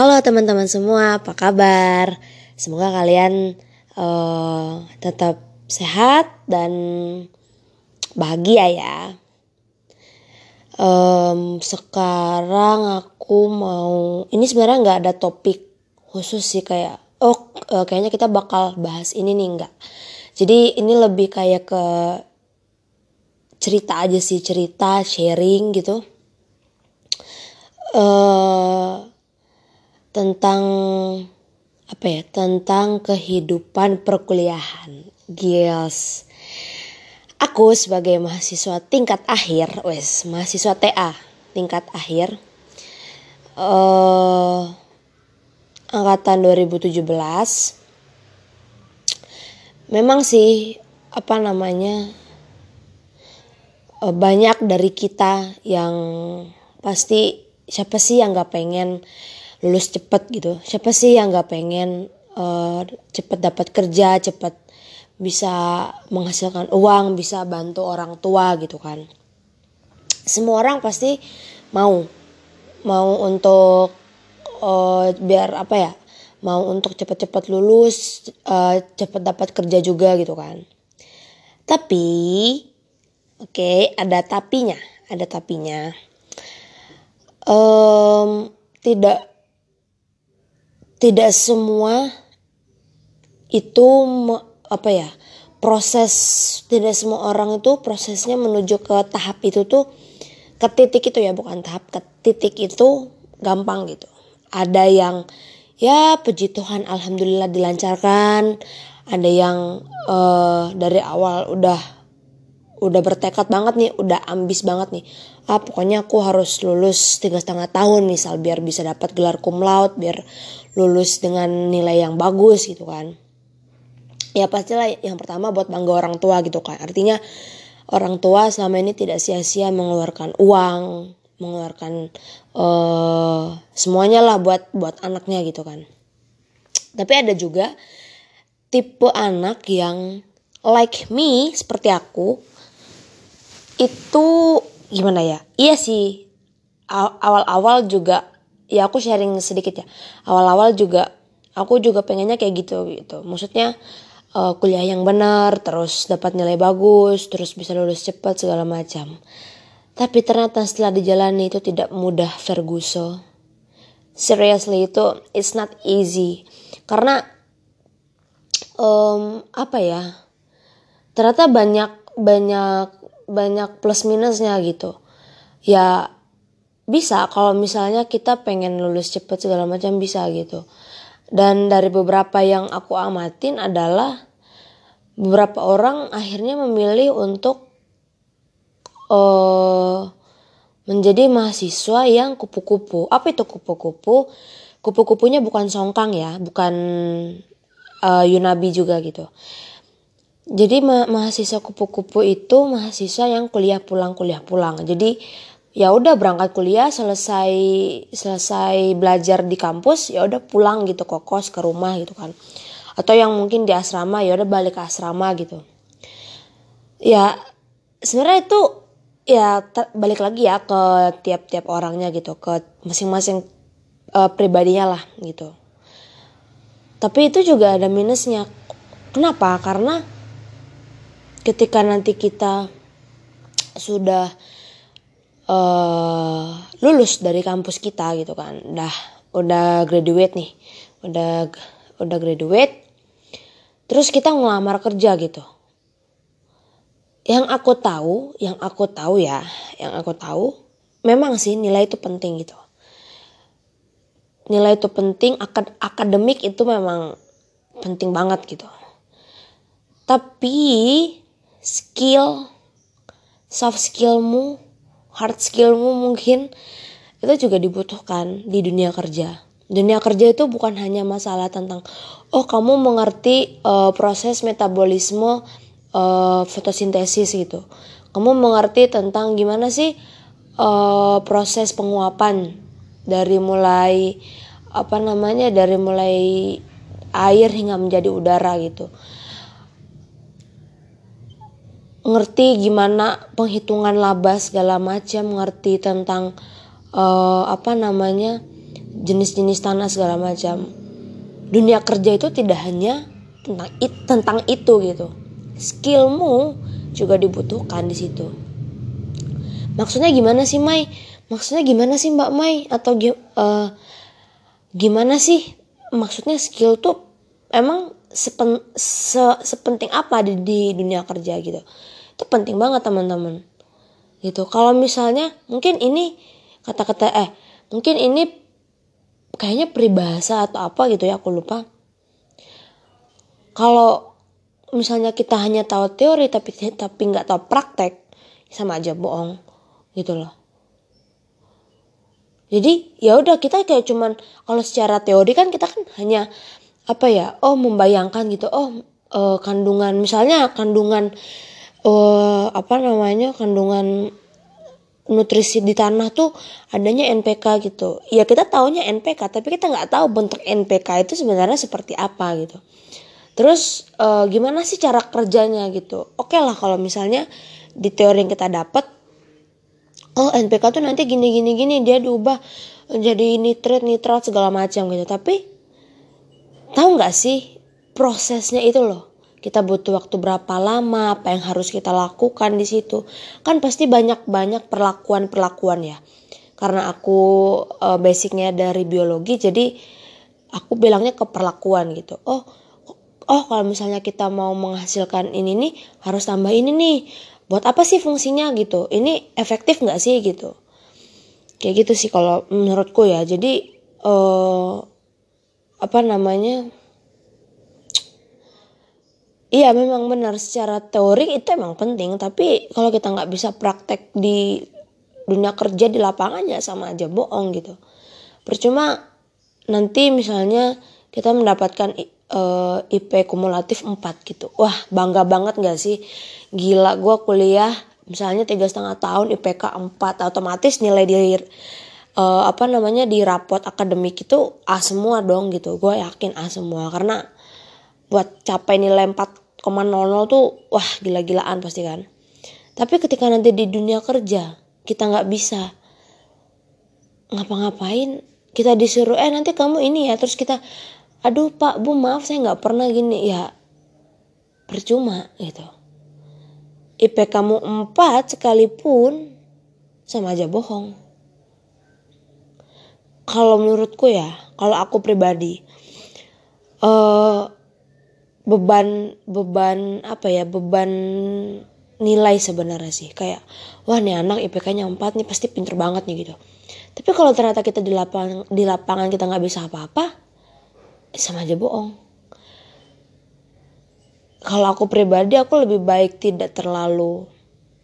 Halo teman-teman semua, apa kabar? Semoga kalian uh, tetap sehat dan bahagia ya. Um, sekarang aku mau, ini sebenarnya nggak ada topik khusus sih kayak, oh uh, kayaknya kita bakal bahas ini nih nggak. Jadi ini lebih kayak ke cerita aja sih, cerita sharing gitu. Uh, tentang apa ya tentang kehidupan perkuliahan. Gils. Aku sebagai mahasiswa tingkat akhir wes mahasiswa TA tingkat akhir uh, angkatan 2017 memang sih apa namanya uh, banyak dari kita yang pasti siapa sih yang nggak pengen lulus cepet gitu. Siapa sih yang nggak pengen uh, cepet dapat kerja cepet bisa menghasilkan uang bisa bantu orang tua gitu kan? Semua orang pasti mau. Mau untuk uh, biar apa ya? Mau untuk cepet-cepet lulus uh, cepet dapat kerja juga gitu kan. Tapi oke okay, ada tapinya ada tapinya. Um, tidak tidak semua itu apa ya proses tidak semua orang itu prosesnya menuju ke tahap itu tuh ke titik itu ya bukan tahap ke titik itu gampang gitu. Ada yang ya puji Tuhan alhamdulillah dilancarkan. Ada yang uh, dari awal udah udah bertekad banget nih udah ambis banget nih. Ah pokoknya aku harus lulus tiga setengah tahun misal biar bisa dapat gelar cum laude biar lulus dengan nilai yang bagus gitu kan. Ya pastilah yang pertama buat bangga orang tua gitu kan artinya orang tua selama ini tidak sia-sia mengeluarkan uang mengeluarkan uh, semuanya lah buat buat anaknya gitu kan. Tapi ada juga tipe anak yang like me seperti aku itu gimana ya? Iya sih. Awal-awal juga ya aku sharing sedikit ya. Awal-awal juga aku juga pengennya kayak gitu gitu. Maksudnya uh, kuliah yang benar terus dapat nilai bagus terus bisa lulus cepat segala macam. Tapi ternyata setelah dijalani itu tidak mudah Ferguso seriously itu it's not easy. Karena um, apa ya? Ternyata banyak banyak banyak plus minusnya gitu. Ya bisa kalau misalnya kita pengen lulus cepet segala macam bisa gitu. Dan dari beberapa yang aku amatin adalah beberapa orang akhirnya memilih untuk uh, menjadi mahasiswa yang kupu-kupu. Apa itu kupu-kupu? Kupu-kupunya bukan songkang ya bukan uh, yunabi juga gitu jadi ma mahasiswa kupu-kupu itu mahasiswa yang kuliah pulang kuliah pulang. Jadi ya udah berangkat kuliah selesai selesai belajar di kampus ya udah pulang gitu ke kos ke rumah gitu kan. Atau yang mungkin di asrama ya udah balik ke asrama gitu. Ya sebenarnya itu ya balik lagi ya ke tiap-tiap orangnya gitu ke masing-masing uh, pribadinya lah gitu. Tapi itu juga ada minusnya. Kenapa? Karena ketika nanti kita sudah uh, lulus dari kampus kita gitu kan. Udah udah graduate nih. Udah udah graduate terus kita ngelamar kerja gitu. Yang aku tahu yang aku tahu ya yang aku tahu memang sih nilai itu penting gitu. Nilai itu penting akad akademik itu memang penting banget gitu. Tapi skill soft skillmu hard skillmu mungkin itu juga dibutuhkan di dunia kerja. Dunia kerja itu bukan hanya masalah tentang oh kamu mengerti uh, proses metabolisme uh, fotosintesis gitu. Kamu mengerti tentang gimana sih uh, proses penguapan dari mulai apa namanya dari mulai air hingga menjadi udara gitu ngerti gimana penghitungan laba segala macam ngerti tentang uh, apa namanya jenis-jenis tanah segala macam. Dunia kerja itu tidak hanya tentang it, tentang itu gitu. Skillmu juga dibutuhkan di situ. Maksudnya gimana sih Mai? Maksudnya gimana sih Mbak Mai? Atau uh, gimana sih? Maksudnya skill tuh emang sepen, se, sepenting apa di, di dunia kerja gitu. Itu penting banget teman-teman. Gitu. Kalau misalnya mungkin ini kata-kata eh mungkin ini kayaknya peribahasa atau apa gitu ya aku lupa. Kalau misalnya kita hanya tahu teori tapi tapi nggak tahu praktek sama aja bohong gitu loh. Jadi ya udah kita kayak cuman kalau secara teori kan kita kan hanya apa ya oh membayangkan gitu oh uh, kandungan misalnya kandungan uh, apa namanya kandungan nutrisi di tanah tuh adanya NPK gitu. Ya kita taunya NPK, tapi kita nggak tahu bentuk NPK itu sebenarnya seperti apa gitu. Terus uh, gimana sih cara kerjanya gitu? Oke okay lah kalau misalnya di teori yang kita dapat, oh NPK tuh nanti gini gini gini dia diubah jadi nitrat nitrat segala macam gitu. Tapi tahu nggak sih prosesnya itu loh? kita butuh waktu berapa lama, apa yang harus kita lakukan di situ. Kan pasti banyak-banyak perlakuan-perlakuan ya. Karena aku uh, basicnya dari biologi, jadi aku bilangnya ke perlakuan gitu. Oh, oh kalau misalnya kita mau menghasilkan ini nih harus tambah ini nih. Buat apa sih fungsinya gitu? Ini efektif nggak sih gitu? Kayak gitu sih kalau menurutku ya. Jadi uh, apa namanya? Iya memang benar secara teori itu emang penting tapi kalau kita nggak bisa praktek di dunia kerja di lapangan ya sama aja bohong gitu. Percuma nanti misalnya kita mendapatkan uh, eh, IP kumulatif 4 gitu. Wah bangga banget gak sih? Gila gue kuliah misalnya tiga setengah tahun IPK 4 otomatis nilai di uh, apa namanya di rapot akademik itu A semua dong gitu. Gue yakin A semua karena buat capai nilai 4,00 tuh wah gila-gilaan pasti kan. Tapi ketika nanti di dunia kerja kita nggak bisa ngapa-ngapain, kita disuruh eh nanti kamu ini ya terus kita aduh pak bu maaf saya nggak pernah gini ya percuma gitu. IP kamu 4 sekalipun sama aja bohong. Kalau menurutku ya, kalau aku pribadi, uh, beban beban apa ya beban nilai sebenarnya sih. Kayak wah nih anak IPK-nya 4 nih pasti pinter banget nih gitu. Tapi kalau ternyata kita di lapangan di lapangan kita nggak bisa apa-apa sama aja bohong. Kalau aku pribadi aku lebih baik tidak terlalu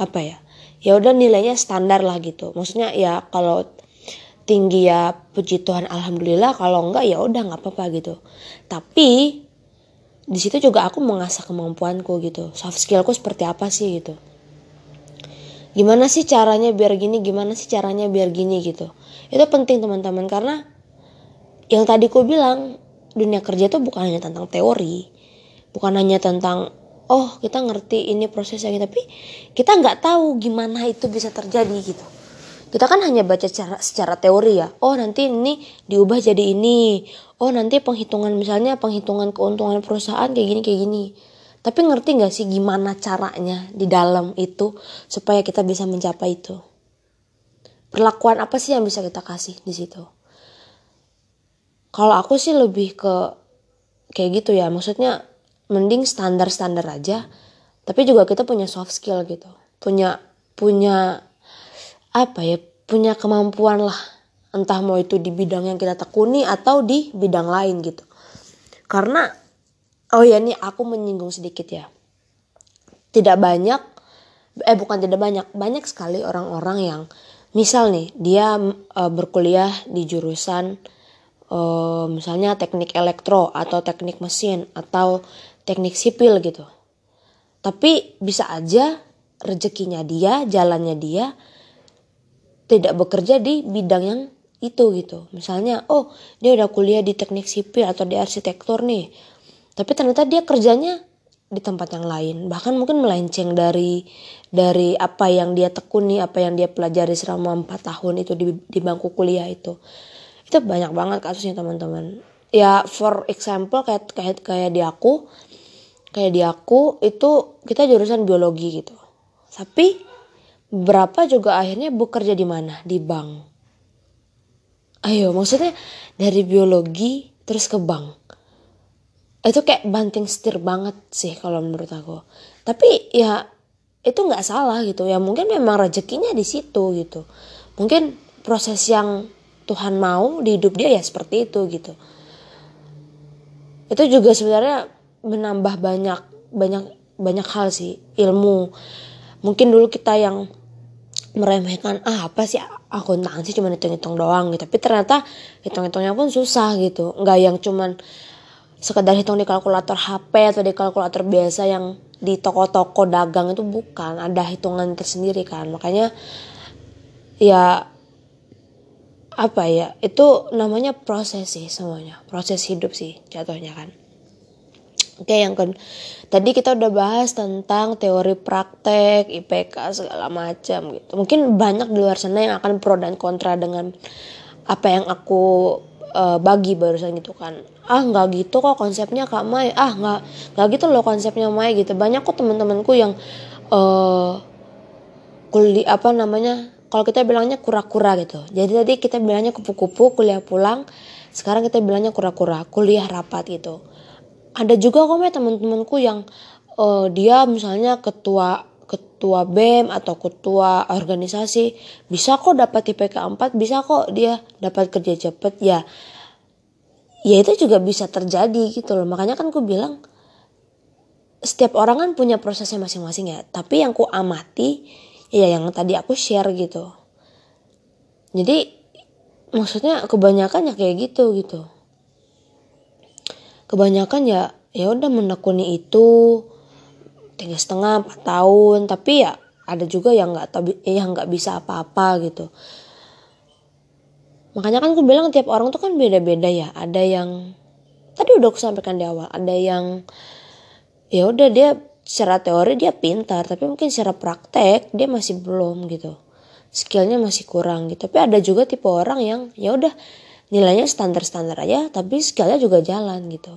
apa ya ya udah nilainya standar lah gitu. Maksudnya ya kalau tinggi ya puji Tuhan alhamdulillah. Kalau enggak ya udah nggak apa-apa gitu. Tapi di situ juga aku mengasah kemampuanku gitu. Soft skillku seperti apa sih gitu. Gimana sih caranya biar gini gimana sih caranya biar gini gitu. Itu penting teman-teman karena yang tadi ku bilang dunia kerja itu bukan hanya tentang teori. Bukan hanya tentang oh kita ngerti ini prosesnya tapi kita nggak tahu gimana itu bisa terjadi gitu kita kan hanya baca secara, secara teori ya. Oh nanti ini diubah jadi ini. Oh nanti penghitungan misalnya penghitungan keuntungan perusahaan kayak gini kayak gini. Tapi ngerti nggak sih gimana caranya di dalam itu supaya kita bisa mencapai itu? Perlakuan apa sih yang bisa kita kasih di situ? Kalau aku sih lebih ke kayak gitu ya. Maksudnya mending standar standar aja. Tapi juga kita punya soft skill gitu. Punya punya apa ya punya kemampuan lah. Entah mau itu di bidang yang kita tekuni atau di bidang lain gitu. Karena oh ya ini aku menyinggung sedikit ya. Tidak banyak eh bukan tidak banyak banyak sekali orang-orang yang misal nih dia e, berkuliah di jurusan e, misalnya teknik elektro atau teknik mesin atau teknik sipil gitu. Tapi bisa aja rezekinya dia jalannya dia tidak bekerja di bidang yang itu gitu. Misalnya, oh dia udah kuliah di teknik sipil atau di arsitektur nih. Tapi ternyata dia kerjanya di tempat yang lain. Bahkan mungkin melenceng dari dari apa yang dia tekuni, apa yang dia pelajari selama 4 tahun itu di, di bangku kuliah itu. itu banyak banget kasusnya teman-teman ya for example kayak kayak kayak di aku kayak di aku itu kita jurusan biologi gitu tapi berapa juga akhirnya bekerja di mana? Di bank. Ayo maksudnya dari biologi terus ke bank. Itu kayak banting setir banget sih kalau menurut aku. Tapi ya itu nggak salah gitu. Ya mungkin memang rezekinya di situ gitu. Mungkin proses yang Tuhan mau di hidup dia ya seperti itu gitu. Itu juga sebenarnya menambah banyak banyak banyak hal sih. Ilmu mungkin dulu kita yang meremehkan ah apa sih akuntansi cuma hitung-hitung doang gitu. Tapi ternyata hitung-hitungnya pun susah gitu. Nggak yang cuman sekedar hitung di kalkulator HP atau di kalkulator biasa yang di toko-toko dagang itu bukan. Ada hitungan tersendiri kan. Makanya ya apa ya itu namanya proses sih semuanya. Proses hidup sih jatuhnya kan Oke yang kan tadi kita udah bahas tentang teori praktek IPK segala macam gitu. Mungkin banyak di luar sana yang akan pro dan kontra dengan apa yang aku uh, bagi barusan gitu kan. Ah nggak gitu kok konsepnya kak Mai. Ah nggak nggak gitu loh konsepnya Mai gitu. Banyak kok teman-temanku yang uh, kuliah apa namanya kalau kita bilangnya kura-kura gitu. Jadi tadi kita bilangnya kupu-kupu kuliah pulang. Sekarang kita bilangnya kura-kura kuliah rapat gitu ada juga kok ya teman-temanku yang uh, dia misalnya ketua ketua BEM atau ketua organisasi bisa kok dapat IPK 4 bisa kok dia dapat kerja cepet. Ya ya itu juga bisa terjadi gitu loh. Makanya kan aku bilang setiap orang kan punya prosesnya masing-masing ya. Tapi yang ku amati ya yang tadi aku share gitu. Jadi maksudnya kebanyakan ya kayak gitu gitu kebanyakan ya ya udah menekuni itu tiga setengah empat tahun. Tapi ya ada juga yang nggak yang nggak bisa apa-apa gitu. Makanya kan aku bilang tiap orang tuh kan beda-beda ya. Ada yang tadi udah aku sampaikan di awal ada yang ya udah dia secara teori dia pintar tapi mungkin secara praktek dia masih belum gitu. Skillnya masih kurang gitu. Tapi ada juga tipe orang yang ya udah nilainya standar-standar aja tapi skillnya juga jalan gitu.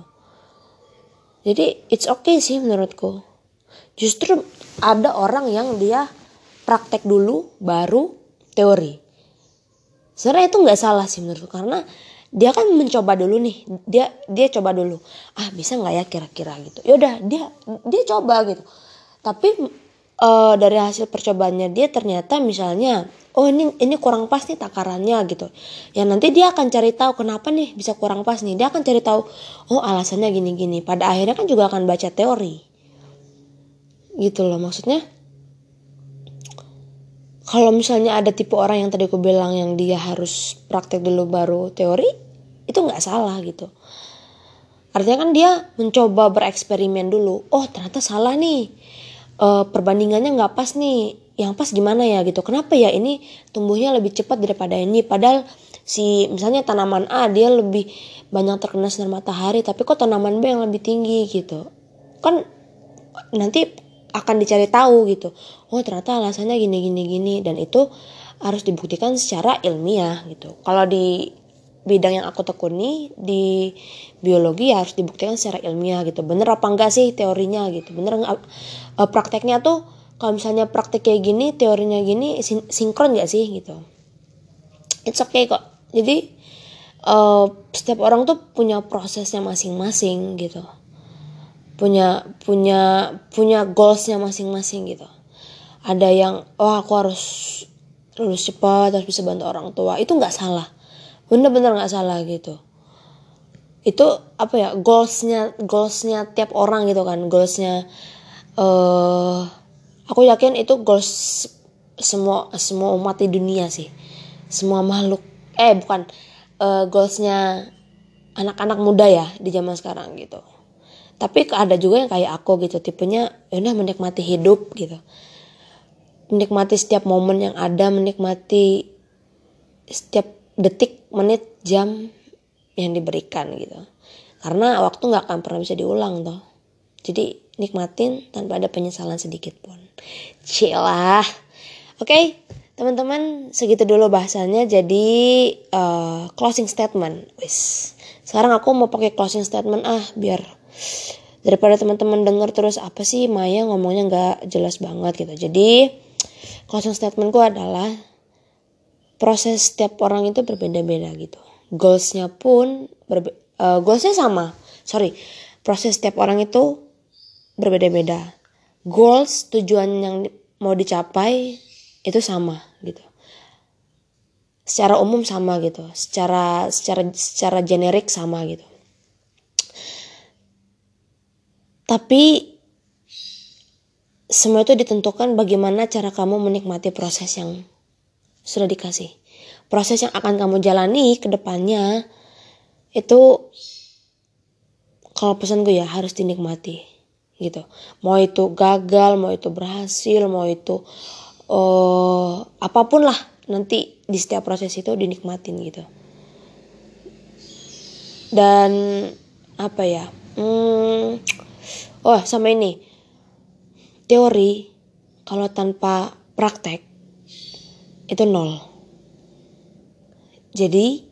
Jadi it's okay sih menurutku. Justru ada orang yang dia praktek dulu baru teori. Sebenarnya itu nggak salah sih menurutku karena dia kan mencoba dulu nih dia dia coba dulu. Ah bisa nggak ya kira-kira gitu? Yaudah dia dia coba gitu. Tapi uh, dari hasil percobaannya dia ternyata misalnya oh ini ini kurang pas nih takarannya gitu. Ya nanti dia akan cari tahu kenapa nih bisa kurang pas nih. Dia akan cari tahu oh alasannya gini gini pada akhirnya kan juga akan baca teori. Gitu loh maksudnya. Kalau misalnya ada tipe orang yang tadi aku bilang yang dia harus praktek dulu baru teori itu nggak salah gitu. Artinya kan dia mencoba bereksperimen dulu. Oh ternyata salah nih e, perbandingannya nggak pas nih. Yang pas gimana ya gitu. Kenapa ya ini tumbuhnya lebih cepat daripada ini? Padahal si misalnya tanaman A dia lebih banyak terkena sinar matahari. Tapi kok tanaman B yang lebih tinggi gitu? Kan nanti akan dicari tahu gitu. Oh ternyata alasannya gini gini gini. Dan itu harus dibuktikan secara ilmiah gitu. Kalau di bidang yang aku tekuni di biologi ya harus dibuktikan secara ilmiah gitu. Bener apa enggak sih teorinya gitu? Bener enggak uh, prakteknya tuh kalau misalnya praktek kayak gini teorinya gini sin sinkron gak sih gitu? It's okay kok. Jadi uh, setiap orang tuh punya prosesnya masing-masing gitu. Punya punya punya goalsnya masing-masing gitu. Ada yang oh aku harus lulus cepat harus bisa bantu orang tua. Itu nggak salah bener-bener nggak salah gitu. Itu apa ya goalsnya goalsnya tiap orang gitu kan goalsnya uh, aku yakin itu goals semua semua umat di dunia sih. Semua makhluk eh bukan uh, goalsnya anak-anak muda ya di zaman sekarang gitu. Tapi ada juga yang kayak aku gitu tipenya ya udah menikmati hidup gitu. Menikmati setiap momen yang ada menikmati setiap detik menit jam yang diberikan gitu. Karena waktu nggak akan pernah bisa diulang toh. Jadi nikmatin tanpa ada penyesalan sedikit pun. Cilah. Oke, okay, teman-teman segitu dulu bahasanya. Jadi uh, closing statement. Wis. Sekarang aku mau pakai closing statement. Ah biar daripada teman-teman denger terus apa sih Maya ngomongnya nggak jelas banget gitu. Jadi closing statementku adalah proses setiap orang itu berbeda-beda gitu. Goalsnya pun berbe uh, goalsnya sama. Sorry proses setiap orang itu berbeda-beda. Goals tujuan yang mau dicapai itu sama gitu. Secara umum sama gitu. Secara secara secara generik sama gitu. Tapi semua itu ditentukan bagaimana cara kamu menikmati proses yang sudah dikasih. Proses yang akan kamu jalani ke depannya itu kalau pesan gue ya harus dinikmati gitu. Mau itu gagal mau itu berhasil mau itu uh, apa pun lah nanti di setiap proses itu dinikmatin gitu. Dan apa ya hmm, oh sama ini. Teori kalau tanpa praktek itu nol. Jadi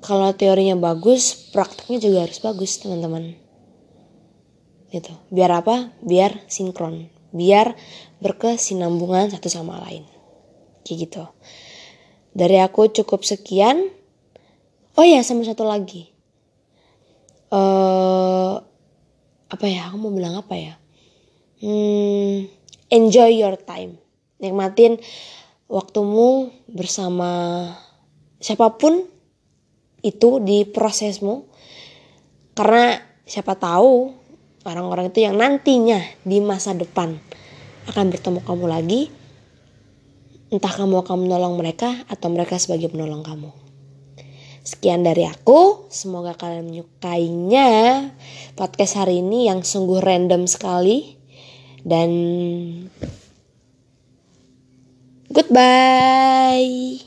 kalau teorinya bagus prakteknya juga harus bagus teman-teman. Gitu. Biar apa? Biar sinkron. Biar berkesinambungan satu sama lain. Kayak gitu. Dari aku cukup sekian. Oh ya sama satu lagi. Uh, apa ya? Aku mau bilang apa ya? Hmm, enjoy your time nikmatin waktumu bersama siapa pun itu di prosesmu. Karena siapa tahu orang-orang itu yang nantinya di masa depan akan bertemu kamu lagi. Entah kamu akan menolong mereka atau mereka sebagai penolong kamu. Sekian dari aku. Semoga kalian menyukainya podcast hari ini yang sungguh random sekali. Dan goodbye